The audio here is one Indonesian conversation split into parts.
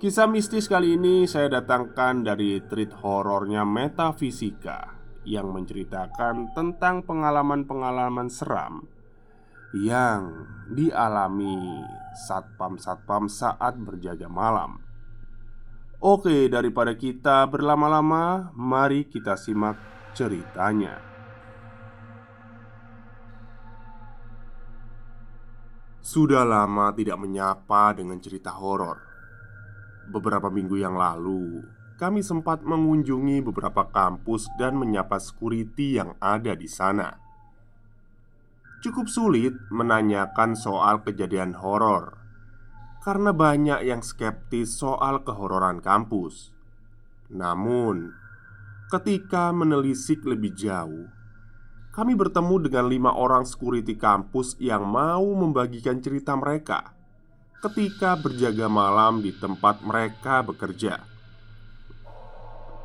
Kisah mistis kali ini saya datangkan dari treat horornya Metafisika Yang menceritakan tentang pengalaman-pengalaman seram Yang dialami satpam-satpam saat berjaga malam Oke, daripada kita berlama-lama, mari kita simak ceritanya. Sudah lama tidak menyapa dengan cerita horor. Beberapa minggu yang lalu, kami sempat mengunjungi beberapa kampus dan menyapa security yang ada di sana. Cukup sulit menanyakan soal kejadian horor karena banyak yang skeptis soal kehororan kampus. Namun, ketika menelisik lebih jauh, kami bertemu dengan lima orang security kampus yang mau membagikan cerita mereka ketika berjaga malam di tempat mereka bekerja.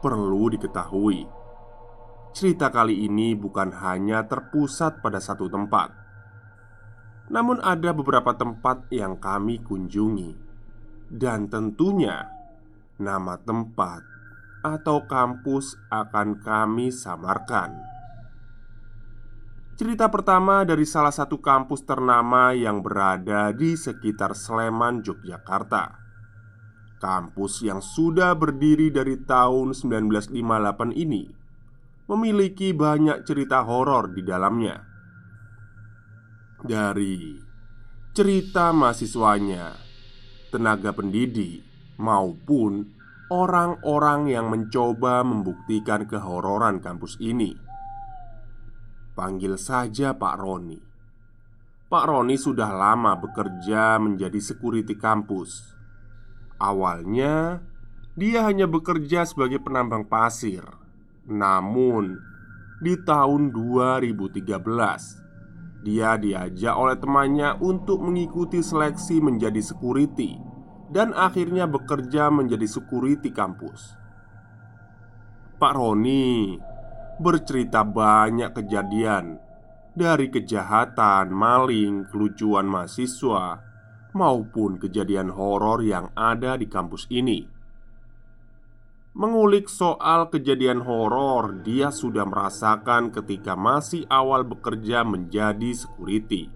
Perlu diketahui, cerita kali ini bukan hanya terpusat pada satu tempat, namun ada beberapa tempat yang kami kunjungi, dan tentunya nama tempat atau kampus akan kami samarkan. Cerita pertama dari salah satu kampus ternama yang berada di sekitar Sleman, Yogyakarta. Kampus yang sudah berdiri dari tahun 1958 ini memiliki banyak cerita horor di dalamnya. Dari cerita mahasiswanya, tenaga pendidik, maupun orang-orang yang mencoba membuktikan kehororan kampus ini Panggil saja Pak Roni. Pak Roni sudah lama bekerja menjadi security kampus. Awalnya Dia hanya bekerja sebagai penambang pasir. Namun Di tahun 2013 Dia diajak oleh temannya untuk mengikuti seleksi menjadi security Dan akhirnya bekerja menjadi security kampus. Pak Roni bercerita banyak kejadian dari kejahatan, maling, kelucuan mahasiswa, maupun kejadian horor yang ada di kampus ini. Mengulik soal kejadian horor, dia sudah merasakan ketika masih awal bekerja menjadi security.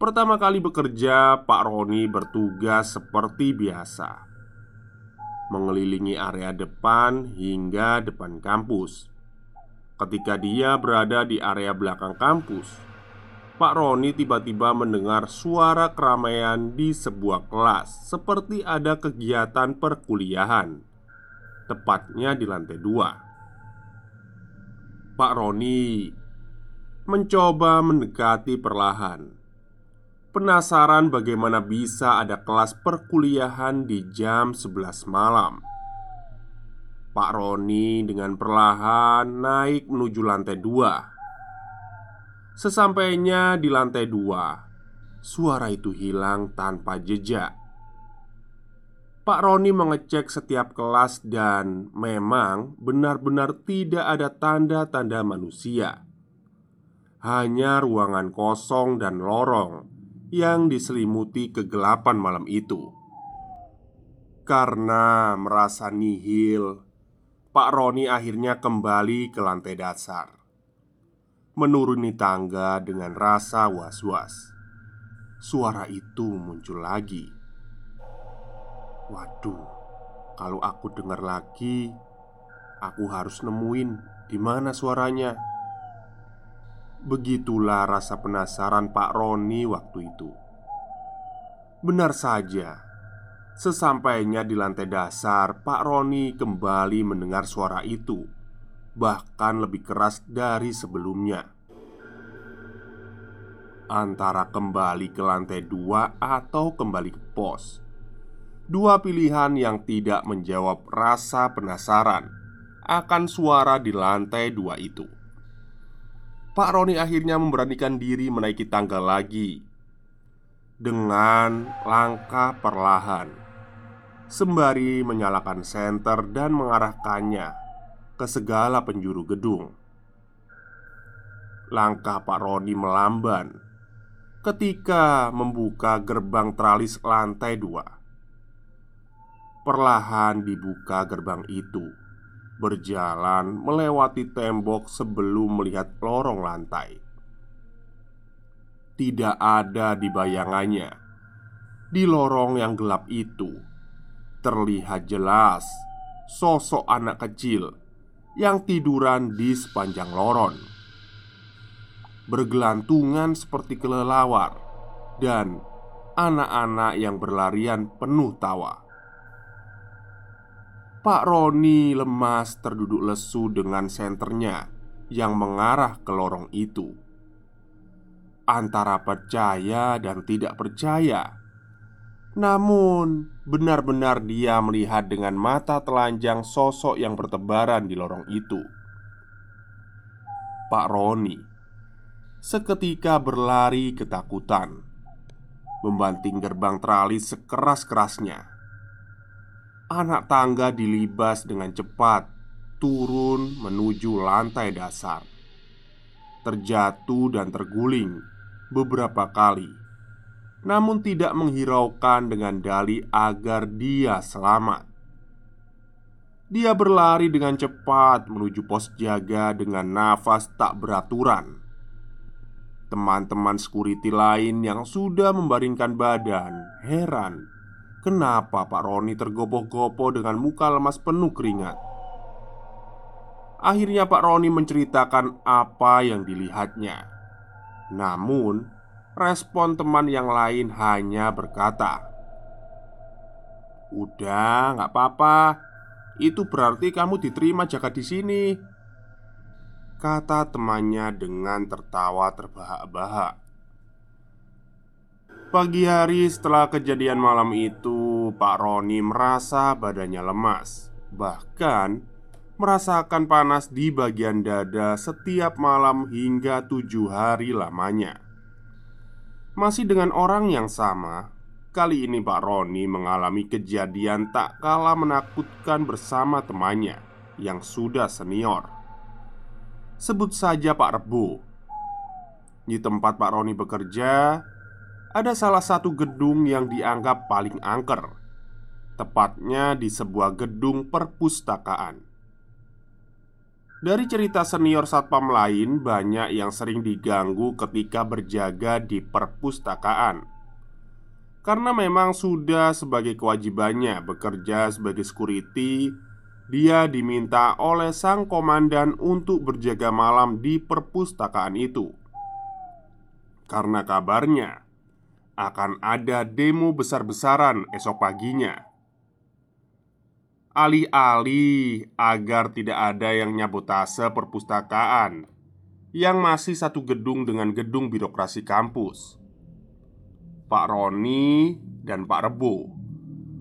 Pertama kali bekerja, Pak Roni bertugas seperti biasa mengelilingi area depan hingga depan kampus. Ketika dia berada di area belakang kampus, Pak Roni tiba-tiba mendengar suara keramaian di sebuah kelas, seperti ada kegiatan perkuliahan, tepatnya di lantai dua. Pak Roni mencoba mendekati perlahan Penasaran bagaimana bisa ada kelas perkuliahan di jam 11 malam? Pak Roni dengan perlahan naik menuju lantai dua. Sesampainya di lantai dua Suara itu hilang tanpa jejak. Pak Roni mengecek setiap kelas dan memang benar-benar tidak ada tanda-tanda manusia. Hanya ruangan kosong dan lorong yang diselimuti kegelapan malam itu. Karena merasa nihil, Pak Roni akhirnya kembali ke lantai dasar, menuruni tangga dengan rasa was-was. Suara itu muncul lagi. Waduh, kalau aku dengar lagi, aku harus nemuin di mana suaranya. Begitulah rasa penasaran Pak Roni waktu itu. Benar saja, sesampainya di lantai dasar, Pak Roni kembali mendengar suara itu, bahkan lebih keras dari sebelumnya. Antara kembali ke lantai dua atau kembali ke pos, Dua pilihan yang tidak menjawab rasa penasaran akan suara di lantai dua itu. Pak Roni akhirnya memberanikan diri menaiki tangga lagi dengan langkah perlahan, sembari menyalakan senter dan mengarahkannya ke segala penjuru gedung. Langkah Pak Roni melamban ketika membuka gerbang tralis lantai dua. Perlahan dibuka gerbang itu berjalan melewati tembok sebelum melihat lorong lantai. Tidak ada di bayangannya. Di lorong yang gelap itu terlihat jelas sosok anak kecil yang tiduran di sepanjang lorong, bergelantungan seperti kelelawar, dan anak-anak yang berlarian penuh tawa. Pak Roni lemas terduduk lesu dengan senternya yang mengarah ke lorong itu. Antara percaya dan tidak percaya, namun benar-benar dia melihat dengan mata telanjang sosok yang bertebaran di lorong itu. Pak Roni seketika berlari ketakutan, membanting gerbang teralis sekeras-kerasnya anak tangga dilibas dengan cepat turun menuju lantai dasar, terjatuh dan terguling beberapa kali, namun tidak menghiraukan dengan dalih agar dia selamat. Dia berlari dengan cepat menuju pos jaga dengan nafas tak beraturan. Teman-teman security lain yang sudah membaringkan badan heran Kenapa Pak Roni tergopoh-gopoh dengan muka lemas penuh keringat? Akhirnya Pak Roni menceritakan apa yang dilihatnya. Namun Respon teman yang lain hanya berkata Udah, nggak apa-apa. Itu berarti kamu diterima jaga di sini Kata temannya dengan tertawa terbahak-bahak Pagi hari setelah kejadian malam itu, Pak Roni merasa badannya lemas, bahkan merasakan panas di bagian dada setiap malam hingga tujuh hari lamanya. Masih dengan orang yang sama, kali ini Pak Roni mengalami kejadian tak kalah menakutkan bersama temannya yang sudah senior. Sebut saja Pak Rebo. Di tempat Pak Roni bekerja, ada salah satu gedung yang dianggap paling angker, tepatnya di sebuah gedung perpustakaan. Dari cerita senior satpam lain, banyak yang sering diganggu ketika berjaga di perpustakaan karena memang sudah sebagai kewajibannya bekerja sebagai security, dia diminta oleh sang komandan untuk berjaga malam di perpustakaan itu. Karena kabarnya akan ada demo besar-besaran esok paginya. Alih-alih agar tidak ada yang nyabotase perpustakaan yang masih satu gedung dengan gedung birokrasi kampus. Pak Roni dan Pak Rebo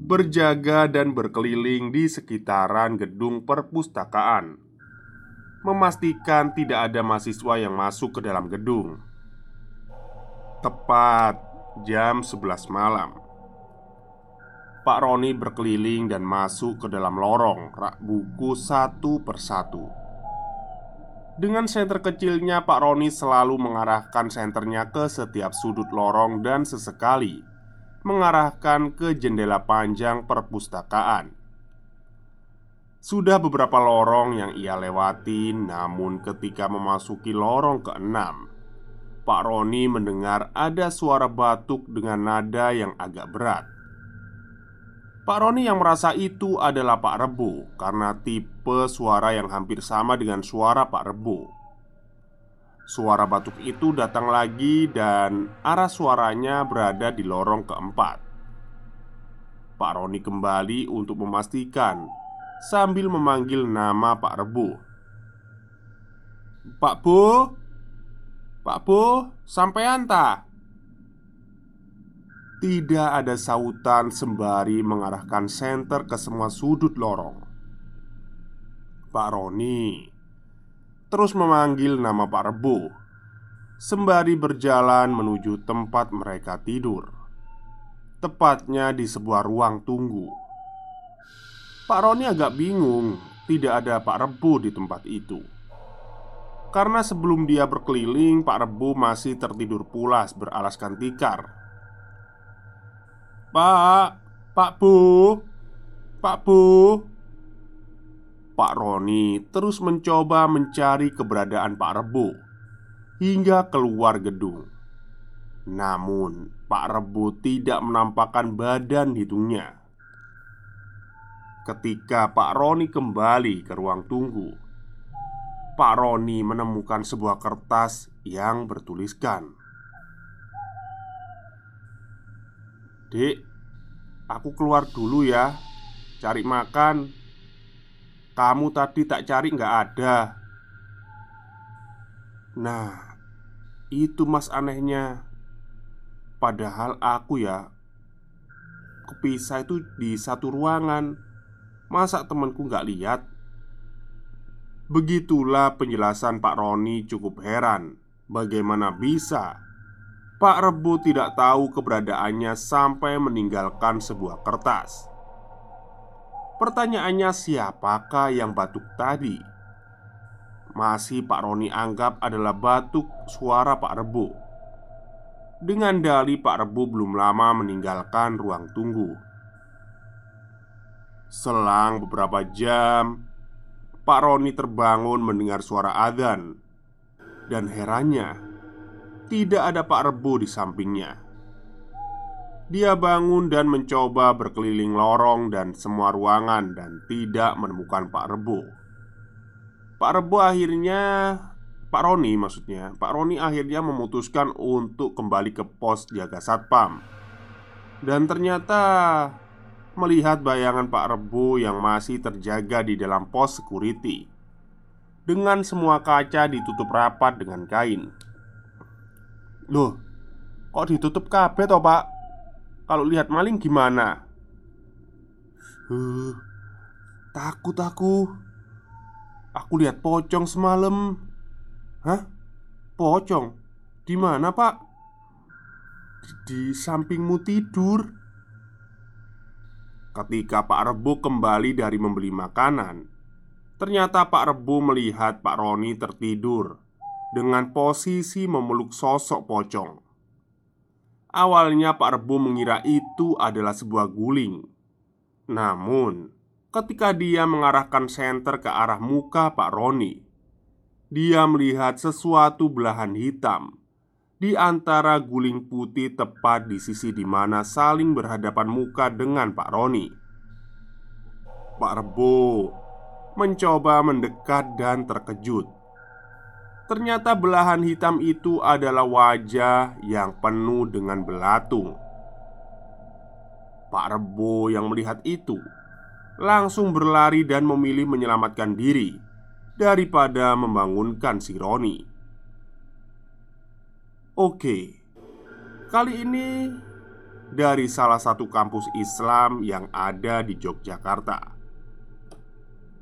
berjaga dan berkeliling di sekitaran gedung perpustakaan, memastikan tidak ada mahasiswa yang masuk ke dalam gedung. Tepat jam 11 malam. Pak Roni berkeliling dan masuk ke dalam lorong rak buku satu persatu Dengan senter kecilnya Pak Roni selalu mengarahkan senternya ke setiap sudut lorong dan sesekali Mengarahkan ke jendela panjang perpustakaan. Sudah beberapa lorong yang ia lewati, namun ketika memasuki lorong keenam, Pak Roni mendengar ada suara batuk dengan nada yang agak berat. Pak Roni yang merasa itu adalah Pak Rebo karena tipe suara yang hampir sama dengan suara Pak Rebo. Suara batuk itu datang lagi dan arah suaranya berada di lorong keempat. Pak Roni kembali untuk memastikan sambil memanggil nama Pak Rebo. Pak Bo, Pak Bu, sampean ta? Tidak ada sautan sembari mengarahkan senter ke semua sudut lorong. Pak Roni terus memanggil nama Pak Rebo sembari berjalan menuju tempat mereka tidur, tepatnya di sebuah ruang tunggu. Pak Roni agak bingung, tidak ada Pak Rebo di tempat itu. Karena sebelum dia berkeliling, Pak Rebo masih tertidur pulas beralaskan tikar Pak, Pak Bu, Pak Bu. Pak Roni terus mencoba mencari keberadaan Pak Rebo hingga keluar gedung. Namun, Pak Rebo tidak menampakkan badan hidungnya. Ketika Pak Roni kembali ke ruang tunggu, Pak Roni menemukan sebuah kertas yang bertuliskan Dek, aku keluar dulu ya Cari makan. Kamu tadi tak cari nggak ada. Nah, itu mas anehnya. Padahal aku ya Kepisah itu di satu ruangan. Masa temanku nggak lihat? Begitulah penjelasan Pak Roni cukup heran Bagaimana bisa Pak Rebo tidak tahu keberadaannya sampai meninggalkan sebuah kertas. Pertanyaannya, siapakah yang batuk tadi? Masih Pak Roni anggap adalah batuk suara Pak Rebo. Dengan dali Pak Rebo belum lama meninggalkan ruang tunggu. Selang beberapa jam, Pak Roni terbangun mendengar suara adzan dan herannya tidak ada Pak Rebo di sampingnya. Dia bangun dan mencoba berkeliling lorong dan semua ruangan dan tidak menemukan Pak Rebo. Pak Rebo akhirnya Pak Roni maksudnya Pak Roni akhirnya memutuskan untuk kembali ke pos jaga satpam Dan ternyata Melihat bayangan Pak Rebo yang masih terjaga di dalam pos security Dengan semua kaca ditutup rapat dengan kain Loh, kok ditutup kabeh toh pak? Kalau lihat maling gimana? Huh, takut aku Aku lihat pocong semalam Hah? Pocong? Di mana pak? Di, di sampingmu tidur Ketika Pak Rebo kembali dari membeli makanan Ternyata Pak Rebo melihat Pak Roni tertidur dengan posisi memeluk sosok pocong. Awalnya Pak Rebo mengira itu adalah sebuah guling. Namun, ketika dia mengarahkan senter ke arah muka Pak Roni, dia melihat sesuatu belahan hitam di antara guling putih tepat di sisi di mana saling berhadapan muka dengan Pak Roni. Pak Rebo mencoba mendekat dan terkejut Ternyata belahan hitam itu adalah wajah yang penuh dengan belatung. Pak Rebo yang melihat itu langsung berlari dan memilih menyelamatkan diri daripada membangunkan si Roni. Oke, kali ini dari salah satu kampus Islam yang ada di Yogyakarta.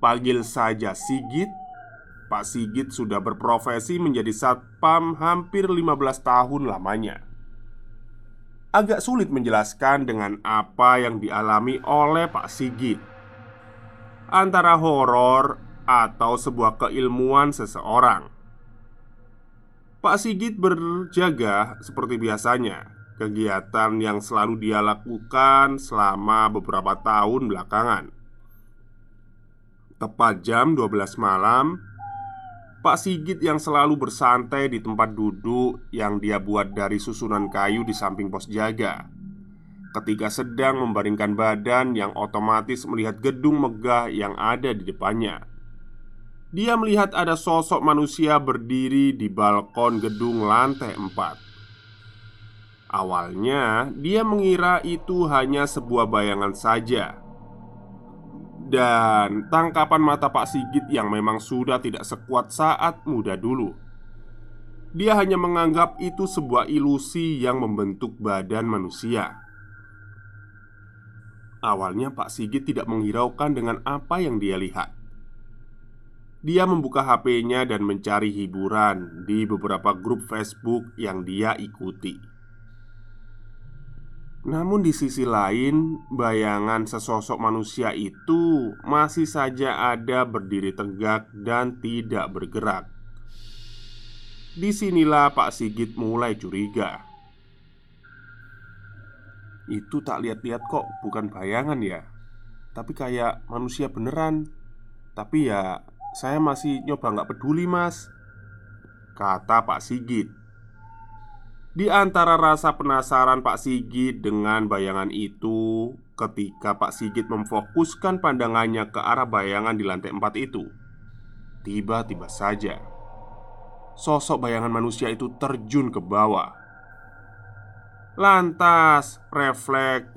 Panggil saja Sigit. Pak Sigit sudah berprofesi menjadi satpam hampir 15 tahun lamanya. Agak sulit menjelaskan dengan apa yang dialami oleh Pak Sigit. Antara horor atau sebuah keilmuan seseorang Pak Sigit berjaga seperti biasanya. Kegiatan yang selalu dia lakukan selama beberapa tahun belakangan. Tepat jam 12 malam Pak Sigit yang selalu bersantai di tempat duduk yang dia buat dari susunan kayu di samping pos jaga. Ketika sedang membaringkan badan yang otomatis melihat gedung megah yang ada di depannya Dia melihat ada sosok manusia berdiri di balkon gedung lantai 4 Awalnya dia mengira itu hanya sebuah bayangan saja. Dan tangkapan mata Pak Sigit yang memang sudah tidak sekuat saat muda dulu. Dia hanya menganggap itu sebuah ilusi yang membentuk badan manusia. Awalnya Pak Sigit tidak menghiraukan dengan apa yang dia lihat Dia membuka HP-nya dan mencari hiburan di beberapa grup Facebook yang dia ikuti. Namun di sisi lain, bayangan sesosok manusia itu masih saja ada berdiri tegak dan tidak bergerak. Di sinilah Pak Sigit mulai curiga. Itu tak lihat-lihat kok bukan bayangan ya. Tapi kayak manusia beneran. Tapi ya saya masih nyoba nggak peduli mas Kata Pak Sigit. Di antara rasa penasaran Pak Sigit dengan bayangan itu Ketika Pak Sigit memfokuskan pandangannya ke arah bayangan di lantai empat itu Tiba-tiba saja Sosok bayangan manusia itu terjun ke bawah. Lantas refleks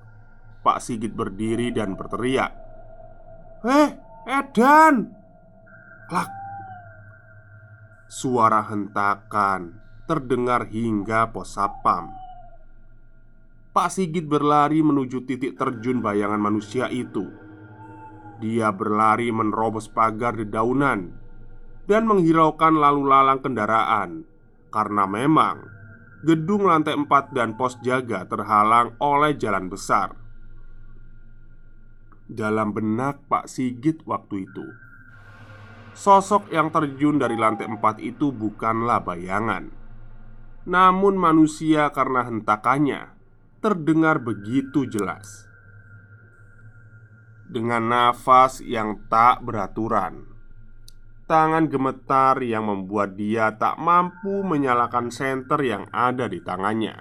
Pak Sigit berdiri dan berteriak Eh, Edan Klak Suara hentakan terdengar hingga pos sapam Pak Sigit berlari menuju titik terjun bayangan manusia itu. Dia berlari menerobos pagar dedaunan Dan menghiraukan lalu lalang kendaraan Karena memang gedung lantai 4 dan pos jaga terhalang oleh jalan besar. Dalam benak Pak Sigit waktu itu, sosok yang terjun dari lantai 4 itu bukanlah bayangan, namun manusia karena hentakannya terdengar begitu jelas. Dengan nafas yang tak beraturan, Tangan gemetar yang membuat dia tak mampu menyalakan senter yang ada di tangannya.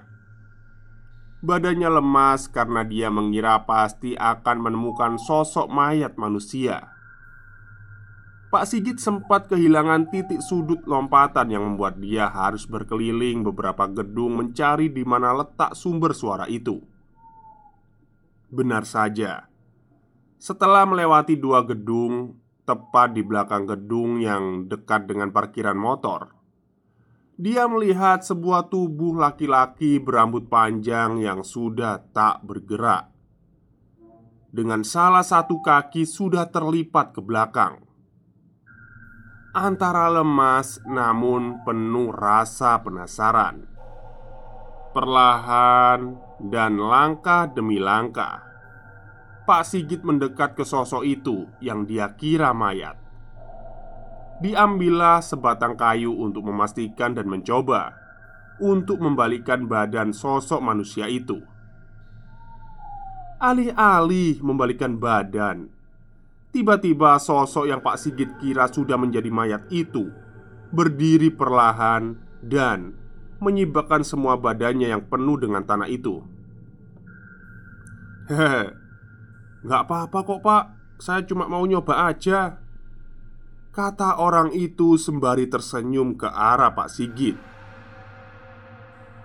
Badannya lemas karena dia mengira pasti akan menemukan sosok mayat manusia. Pak Sigit sempat kehilangan titik sudut lompatan yang membuat dia harus berkeliling beberapa gedung mencari di mana letak sumber suara itu. Benar saja, setelah melewati dua gedung, tepat di belakang gedung yang dekat dengan parkiran motor. Dia melihat sebuah tubuh laki-laki berambut panjang yang sudah tak bergerak, dengan salah satu kaki sudah terlipat ke belakang. Antara lemas namun penuh rasa penasaran. Perlahan dan langkah demi langkah Pak Sigit mendekat ke sosok itu yang dia kira mayat. Diambillah sebatang kayu untuk memastikan dan mencoba untuk membalikkan badan sosok manusia itu. Alih-alih membalikkan badan, tiba-tiba sosok yang Pak Sigit kira sudah menjadi mayat itu berdiri perlahan dan menyibakkan semua badannya yang penuh dengan tanah itu. Hehe, Gak apa-apa kok pak. Saya cuma mau nyoba aja. Kata orang itu sembari tersenyum ke arah Pak Sigit.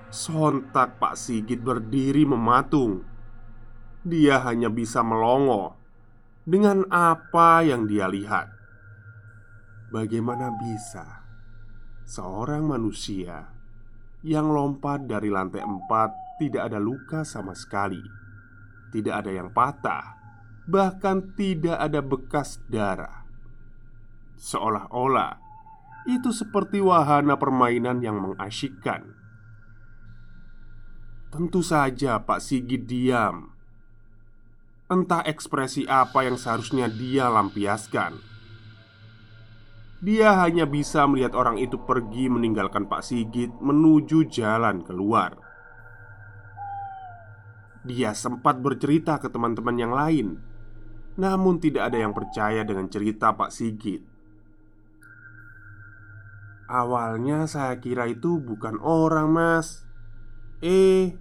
Sontak Pak Sigit berdiri mematung. Dia hanya bisa melongo Dengan apa yang dia lihat Bagaimana bisa Seorang manusia Yang lompat dari lantai empat Tidak ada luka sama sekali Tidak ada yang patah bahkan tidak ada bekas darah. Seolah-olah itu seperti wahana permainan yang mengasyikkan. Tentu saja Pak Sigit diam. Entah ekspresi apa yang seharusnya dia lampiaskan. Dia hanya bisa melihat orang itu pergi meninggalkan Pak Sigit menuju jalan keluar. Dia sempat bercerita ke teman-teman yang lain namun tidak ada yang percaya dengan cerita Pak Sigit Awalnya saya kira itu bukan orang mas Eh,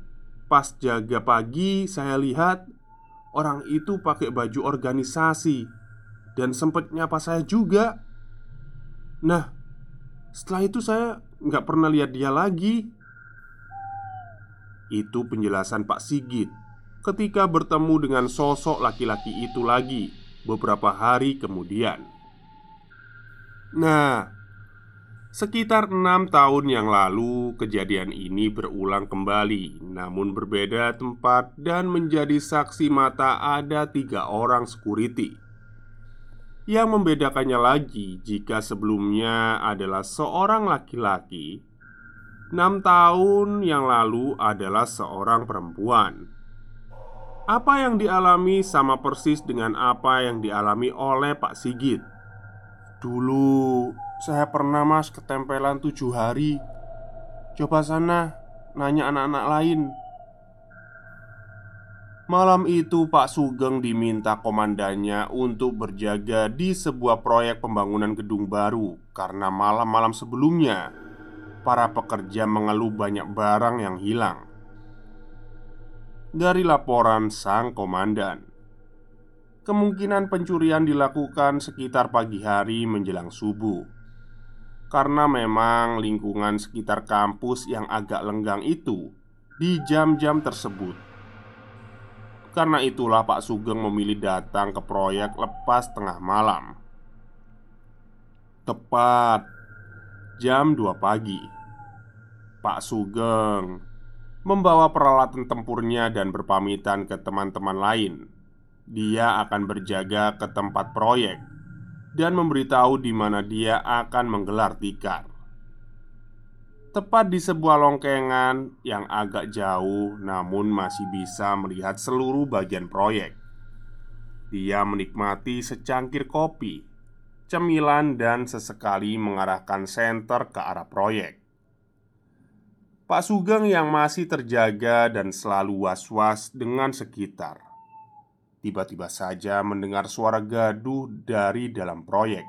pas jaga pagi saya lihat Orang itu pakai baju organisasi. Dan sempat nyapa saya juga. Nah, setelah itu saya nggak pernah lihat dia lagi. Itu penjelasan Pak Sigit. Ketika bertemu dengan sosok laki-laki itu lagi beberapa hari kemudian. Nah, Sekitar enam tahun yang lalu, kejadian ini berulang kembali, namun berbeda tempat dan menjadi saksi mata ada tiga orang security. Yang membedakannya lagi, jika sebelumnya adalah seorang laki-laki, enam tahun yang lalu adalah seorang perempuan. Apa yang dialami sama persis dengan apa yang dialami oleh Pak Sigit. Dulu saya pernah mas ketempelan tujuh hari. Coba sana Nanya anak-anak lain. Malam itu Pak Sugeng diminta komandannya untuk berjaga di sebuah proyek pembangunan gedung baru Karena malam-malam sebelumnya Para pekerja mengeluh banyak barang yang hilang. Dari laporan sang komandan Kemungkinan pencurian dilakukan sekitar pagi hari menjelang subuh karena memang lingkungan sekitar kampus yang agak lenggang itu di jam-jam tersebut. Karena itulah Pak Sugeng memilih datang ke proyek lepas tengah malam. Tepat jam 2 pagi. Pak Sugeng membawa peralatan tempurnya dan berpamitan ke teman-teman lain. Dia akan berjaga ke tempat proyek dan memberitahu di mana dia akan menggelar tikar. Tepat di sebuah longkengan yang agak jauh, namun masih bisa melihat seluruh bagian proyek. Dia menikmati secangkir kopi, cemilan, dan sesekali mengarahkan senter ke arah proyek. Pak Sugeng yang masih terjaga dan selalu was-was dengan sekitar Tiba-tiba saja mendengar suara gaduh dari dalam proyek.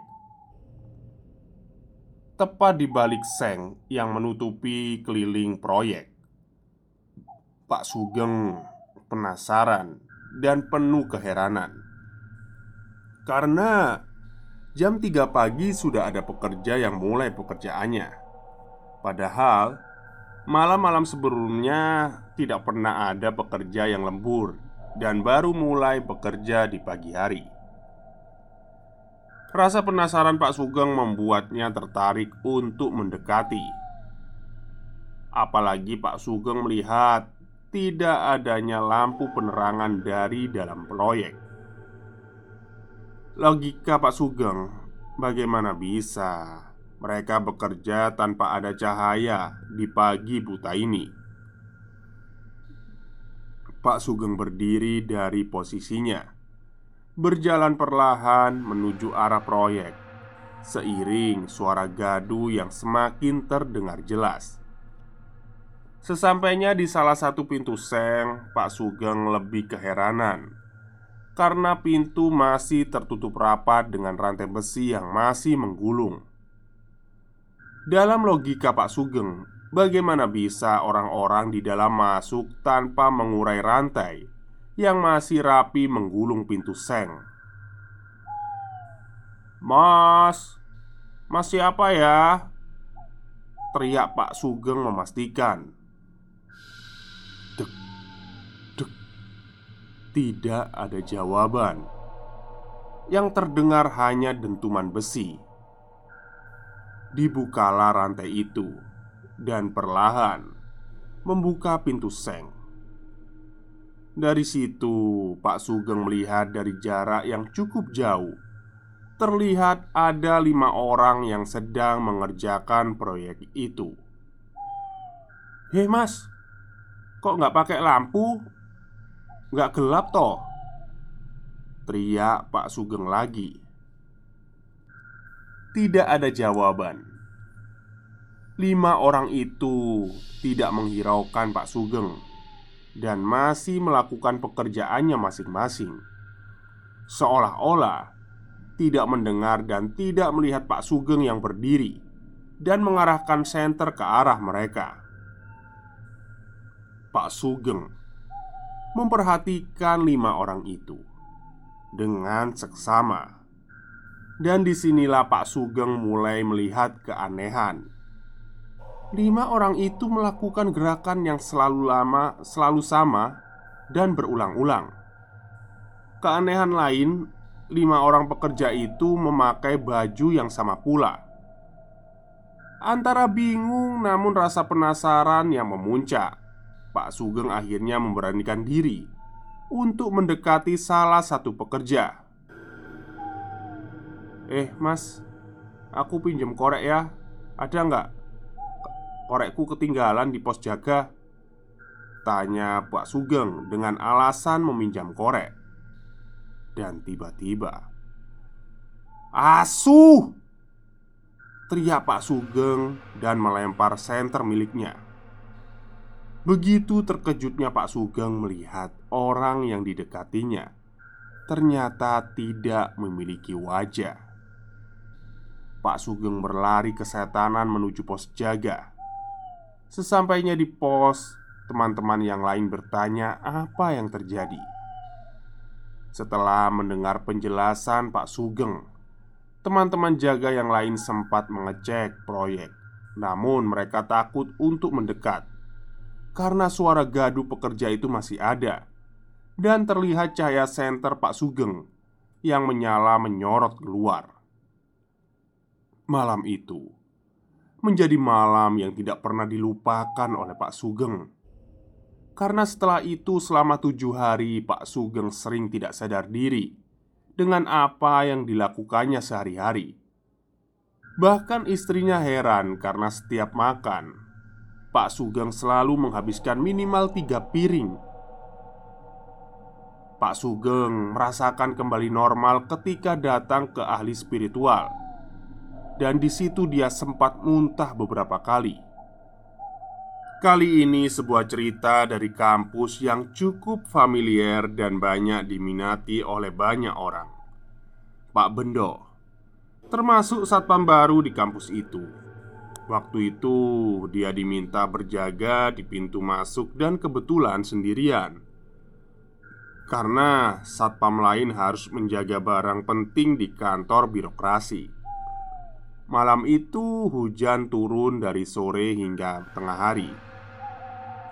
Tepat di balik seng yang menutupi keliling proyek Pak Sugeng penasaran dan penuh keheranan. Karena jam 3 pagi sudah ada pekerja yang mulai pekerjaannya. Padahal malam-malam sebelumnya tidak pernah ada pekerja yang lembur dan baru mulai bekerja di pagi hari. Rasa penasaran Pak Sugeng membuatnya tertarik untuk mendekati. Apalagi Pak Sugeng melihat tidak adanya lampu penerangan dari dalam proyek. Logika Pak Sugeng, bagaimana bisa mereka bekerja tanpa ada cahaya di pagi buta ini? Pak Sugeng berdiri dari posisinya Berjalan perlahan menuju arah proyek Seiring suara gaduh yang semakin terdengar jelas. Sesampainya di salah satu pintu seng Pak Sugeng lebih keheranan Karena pintu masih tertutup rapat dengan rantai besi yang masih menggulung. Dalam logika Pak Sugeng Bagaimana bisa orang-orang di dalam masuk tanpa mengurai rantai yang masih rapi menggulung pintu seng? Mas, mas siapa ya? Teriak Pak Sugeng memastikan. Dek, dek. Tidak ada jawaban. Yang terdengar hanya dentuman besi. Dibukalah rantai itu dan perlahan membuka pintu seng. Dari situ, Pak Sugeng melihat dari jarak yang cukup jauh. Terlihat ada lima orang yang sedang mengerjakan proyek itu. Hei mas, kok nggak pakai lampu? Nggak gelap toh? Teriak Pak Sugeng lagi. Tidak ada jawaban. Lima orang itu tidak menghiraukan Pak Sugeng dan masih melakukan pekerjaannya masing-masing, seolah-olah tidak mendengar dan tidak melihat Pak Sugeng yang berdiri dan mengarahkan senter ke arah mereka. Pak Sugeng memperhatikan lima orang itu dengan seksama, dan di sinilah Pak Sugeng mulai melihat keanehan Lima orang itu melakukan gerakan yang selalu lama, selalu sama, dan berulang-ulang. Keanehan lain, lima orang pekerja itu memakai baju yang sama pula. Antara bingung namun rasa penasaran yang memuncak Pak Sugeng akhirnya memberanikan diri Untuk mendekati salah satu pekerja Eh mas Aku pinjam korek ya Ada nggak? Korekku ketinggalan di pos jaga Tanya Pak Sugeng dengan alasan meminjam korek. Dan tiba-tiba Asuh! Teriak Pak Sugeng dan melempar senter miliknya. Begitu terkejutnya Pak Sugeng melihat orang yang didekatinya Ternyata tidak memiliki wajah. Pak Sugeng berlari kesetanan menuju pos jaga Sesampainya di pos Teman-teman yang lain bertanya apa yang terjadi. Setelah mendengar penjelasan Pak Sugeng Teman-teman jaga yang lain sempat mengecek proyek, namun mereka takut untuk mendekat. Karena suara gaduh pekerja itu masih ada. Dan terlihat cahaya senter Pak Sugeng yang menyala menyorot keluar. Malam itu menjadi malam yang tidak pernah dilupakan oleh Pak Sugeng. Karena setelah itu selama tujuh hari Pak Sugeng sering tidak sadar diri dengan apa yang dilakukannya sehari-hari. Bahkan istrinya heran karena setiap makan, Pak Sugeng selalu menghabiskan minimal tiga piring. Pak Sugeng merasakan kembali normal ketika datang ke ahli spiritual, dan di situ dia sempat muntah beberapa kali. Kali ini sebuah cerita dari kampus yang cukup familiar dan banyak diminati oleh banyak orang. Pak Bendo Termasuk satpam baru di kampus itu. Waktu itu dia diminta berjaga di pintu masuk dan kebetulan sendirian. Karena satpam lain harus menjaga barang penting di kantor birokrasi Malam itu hujan turun dari sore hingga tengah hari.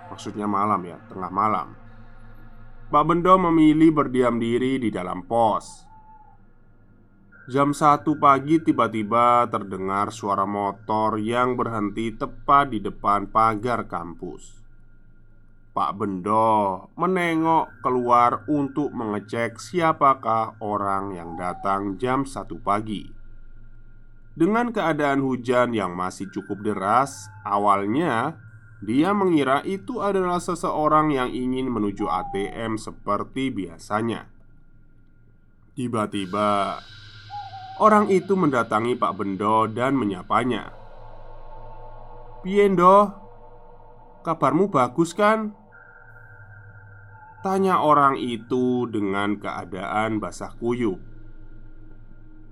Maksudnya malam ya, tengah malam. Pak Bendo memilih berdiam diri di dalam pos. Jam satu pagi tiba-tiba terdengar suara motor yang berhenti tepat di depan pagar kampus. Pak Bendo menengok keluar untuk mengecek siapakah orang yang datang jam satu pagi Dengan keadaan hujan yang masih cukup deras Awalnya dia mengira itu adalah seseorang yang ingin menuju ATM seperti biasanya. Tiba-tiba, orang itu mendatangi Pak Bendo dan menyapanya. "Piendo, kabarmu bagus kan?" Tanya orang itu dengan keadaan basah kuyup.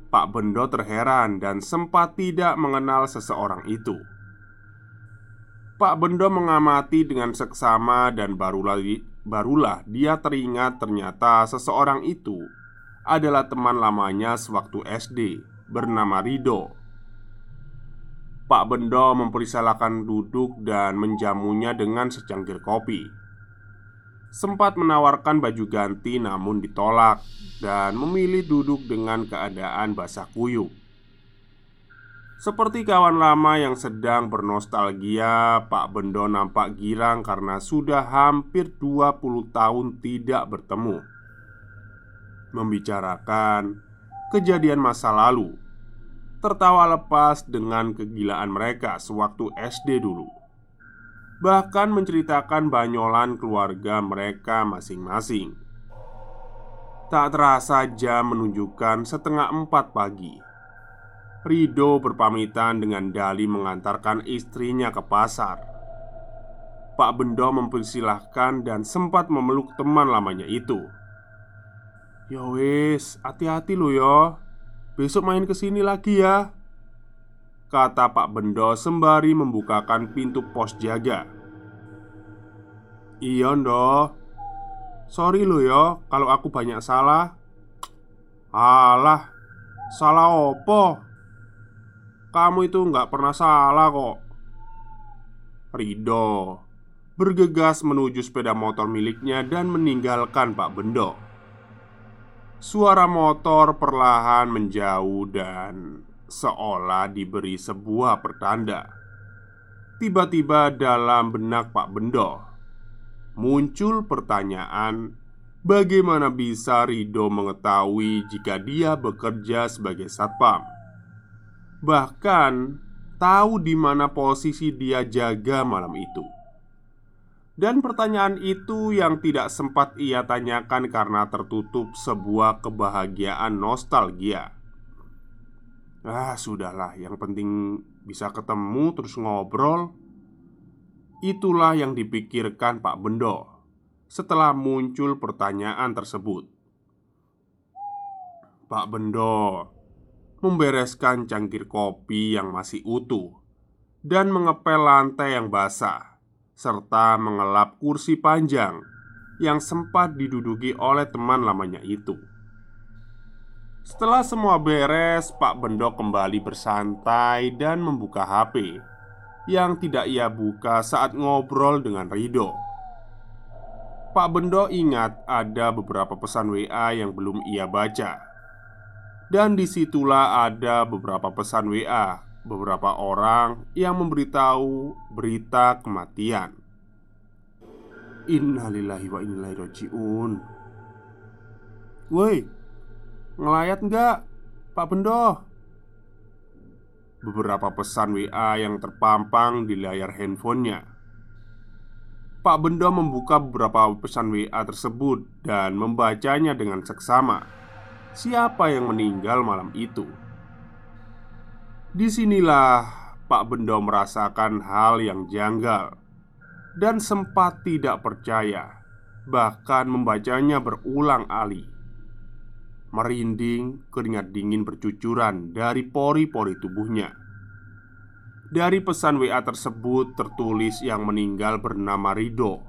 Pak Bendo terheran dan sempat tidak mengenal seseorang itu. Pak Bendo mengamati dengan seksama dan barulah, barulah dia teringat ternyata seseorang itu adalah teman lamanya sewaktu SD bernama Rido. Pak Bendo mempersilahkan duduk dan menjamunya dengan secangkir kopi. Sempat menawarkan baju ganti namun ditolak dan memilih duduk dengan keadaan basah kuyup. Seperti kawan lama yang sedang bernostalgia Pak Bendo nampak girang karena sudah hampir 20 tahun tidak bertemu Membicarakan kejadian masa lalu Tertawa lepas dengan kegilaan mereka sewaktu SD dulu Bahkan menceritakan banyolan keluarga mereka masing-masing Tak terasa jam menunjukkan setengah empat pagi Rido berpamitan dengan Dali mengantarkan istrinya ke pasar. Pak Bendo mempersilahkan dan sempat memeluk teman lamanya itu. "Ya wis, hati-hati lo ya. Besok main ke sini lagi ya." Kata Pak Bendo sembari membukakan pintu pos jaga. "Iya, Ndo. Sorry lo ya kalau aku banyak salah." "Alah, salah opo?" Kamu itu nggak pernah salah kok Rido Bergegas menuju sepeda motor miliknya dan meninggalkan Pak Bendo Suara motor perlahan menjauh dan seolah diberi sebuah pertanda. Tiba-tiba dalam benak Pak Bendo muncul pertanyaan Bagaimana bisa Rido mengetahui jika dia bekerja sebagai satpam? Bahkan tahu di mana posisi dia jaga malam itu. Dan pertanyaan itu yang tidak sempat ia tanyakan karena tertutup sebuah kebahagiaan nostalgia. Ah, sudahlah, yang penting bisa ketemu terus ngobrol. Itulah yang dipikirkan Pak Bendo setelah muncul pertanyaan tersebut. Pak Bendo membereskan cangkir kopi yang masih utuh dan mengepel lantai yang basah, serta mengelap kursi panjang yang sempat diduduki oleh teman lamanya itu. Setelah semua beres, Pak Bendo kembali bersantai dan membuka HP yang tidak ia buka saat ngobrol dengan Rido. Pak Bendo ingat ada beberapa pesan WA yang belum ia baca. Dan di situlah ada beberapa pesan WA Beberapa orang yang memberitahu berita kematian. Innalillahi wa innalillahi roji'un Woi, ngelayat nggak Pak Bendo? Beberapa pesan WA yang terpampang di layar handphonenya Pak Bendo membuka beberapa pesan WA tersebut dan membacanya dengan seksama. Siapa yang meninggal malam itu? Di sinilah Pak Bendo merasakan hal yang janggal dan sempat tidak percaya, bahkan membacanya berulang kali. Merinding, keringat dingin bercucuran dari pori-pori tubuhnya. Dari pesan WA tersebut tertulis yang meninggal bernama Rido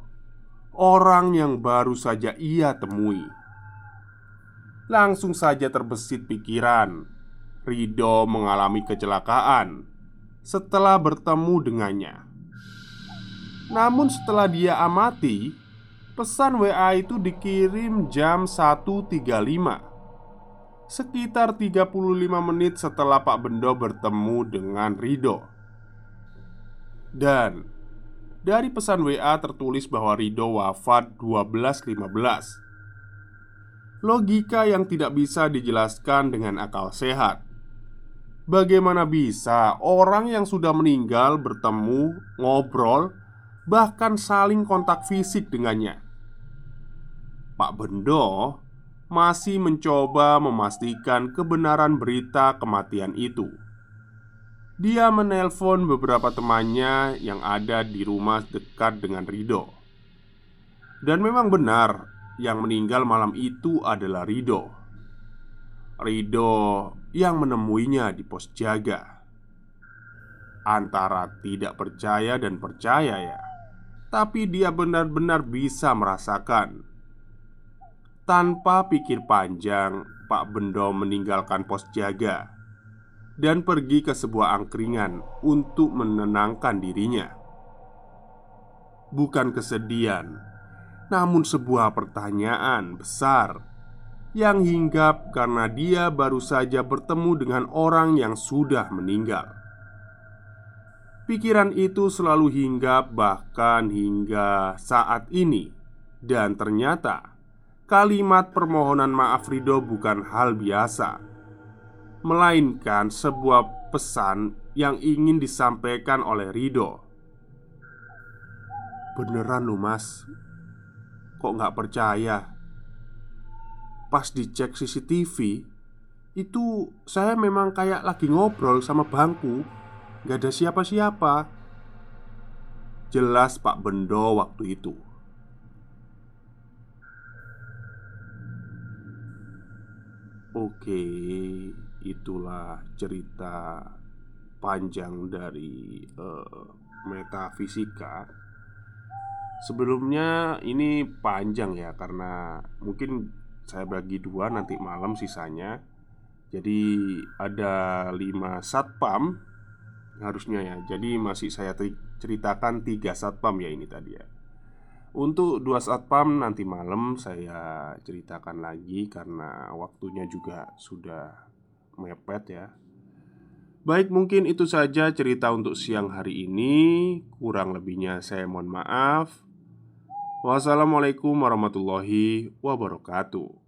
Orang yang baru saja ia temui. Langsung saja terbesit pikiran Rido mengalami kecelakaan Setelah bertemu dengannya. Namun setelah dia amati Pesan WA itu dikirim jam 1.35 Sekitar 35 menit setelah Pak Bendo bertemu dengan Rido. Dan dari pesan WA tertulis bahwa Rido wafat 12.15 Logika yang tidak bisa dijelaskan dengan akal sehat. Bagaimana bisa orang yang sudah meninggal bertemu, ngobrol, bahkan saling kontak fisik dengannya? Pak Bendo masih mencoba memastikan kebenaran berita kematian itu. Dia menelpon beberapa temannya yang ada di rumah dekat dengan Rido. Dan memang benar, yang meninggal malam itu adalah Rido. Rido yang menemuinya di pos jaga. Antara tidak percaya dan percaya, ya, tapi dia benar-benar bisa merasakan. Tanpa pikir panjang, Pak Bendo meninggalkan pos jaga dan pergi ke sebuah angkringan untuk menenangkan dirinya. Bukan kesedihan, namun sebuah pertanyaan besar yang hinggap karena dia baru saja bertemu dengan orang yang sudah meninggal. Pikiran itu selalu hinggap, bahkan hingga saat ini, dan ternyata kalimat permohonan maaf Rido bukan hal biasa melainkan sebuah pesan yang ingin disampaikan oleh Rido. Beneran lu mas? Kok nggak percaya? Pas dicek CCTV Itu saya memang kayak lagi ngobrol sama bangku. Gak ada siapa-siapa. Jelas Pak Bendo waktu itu Oke itulah cerita panjang dari uh, metafisika. Sebelumnya ini panjang ya karena mungkin saya bagi dua nanti malam sisanya. Jadi ada lima satpam harusnya ya. Jadi masih saya ceritakan tiga satpam ya ini tadi ya. Untuk dua satpam nanti malam saya ceritakan lagi karena waktunya juga sudah mepet ya Baik, mungkin itu saja cerita untuk siang hari ini. Kurang lebihnya, saya mohon maaf. Wassalamualaikum warahmatullahi wabarakatuh.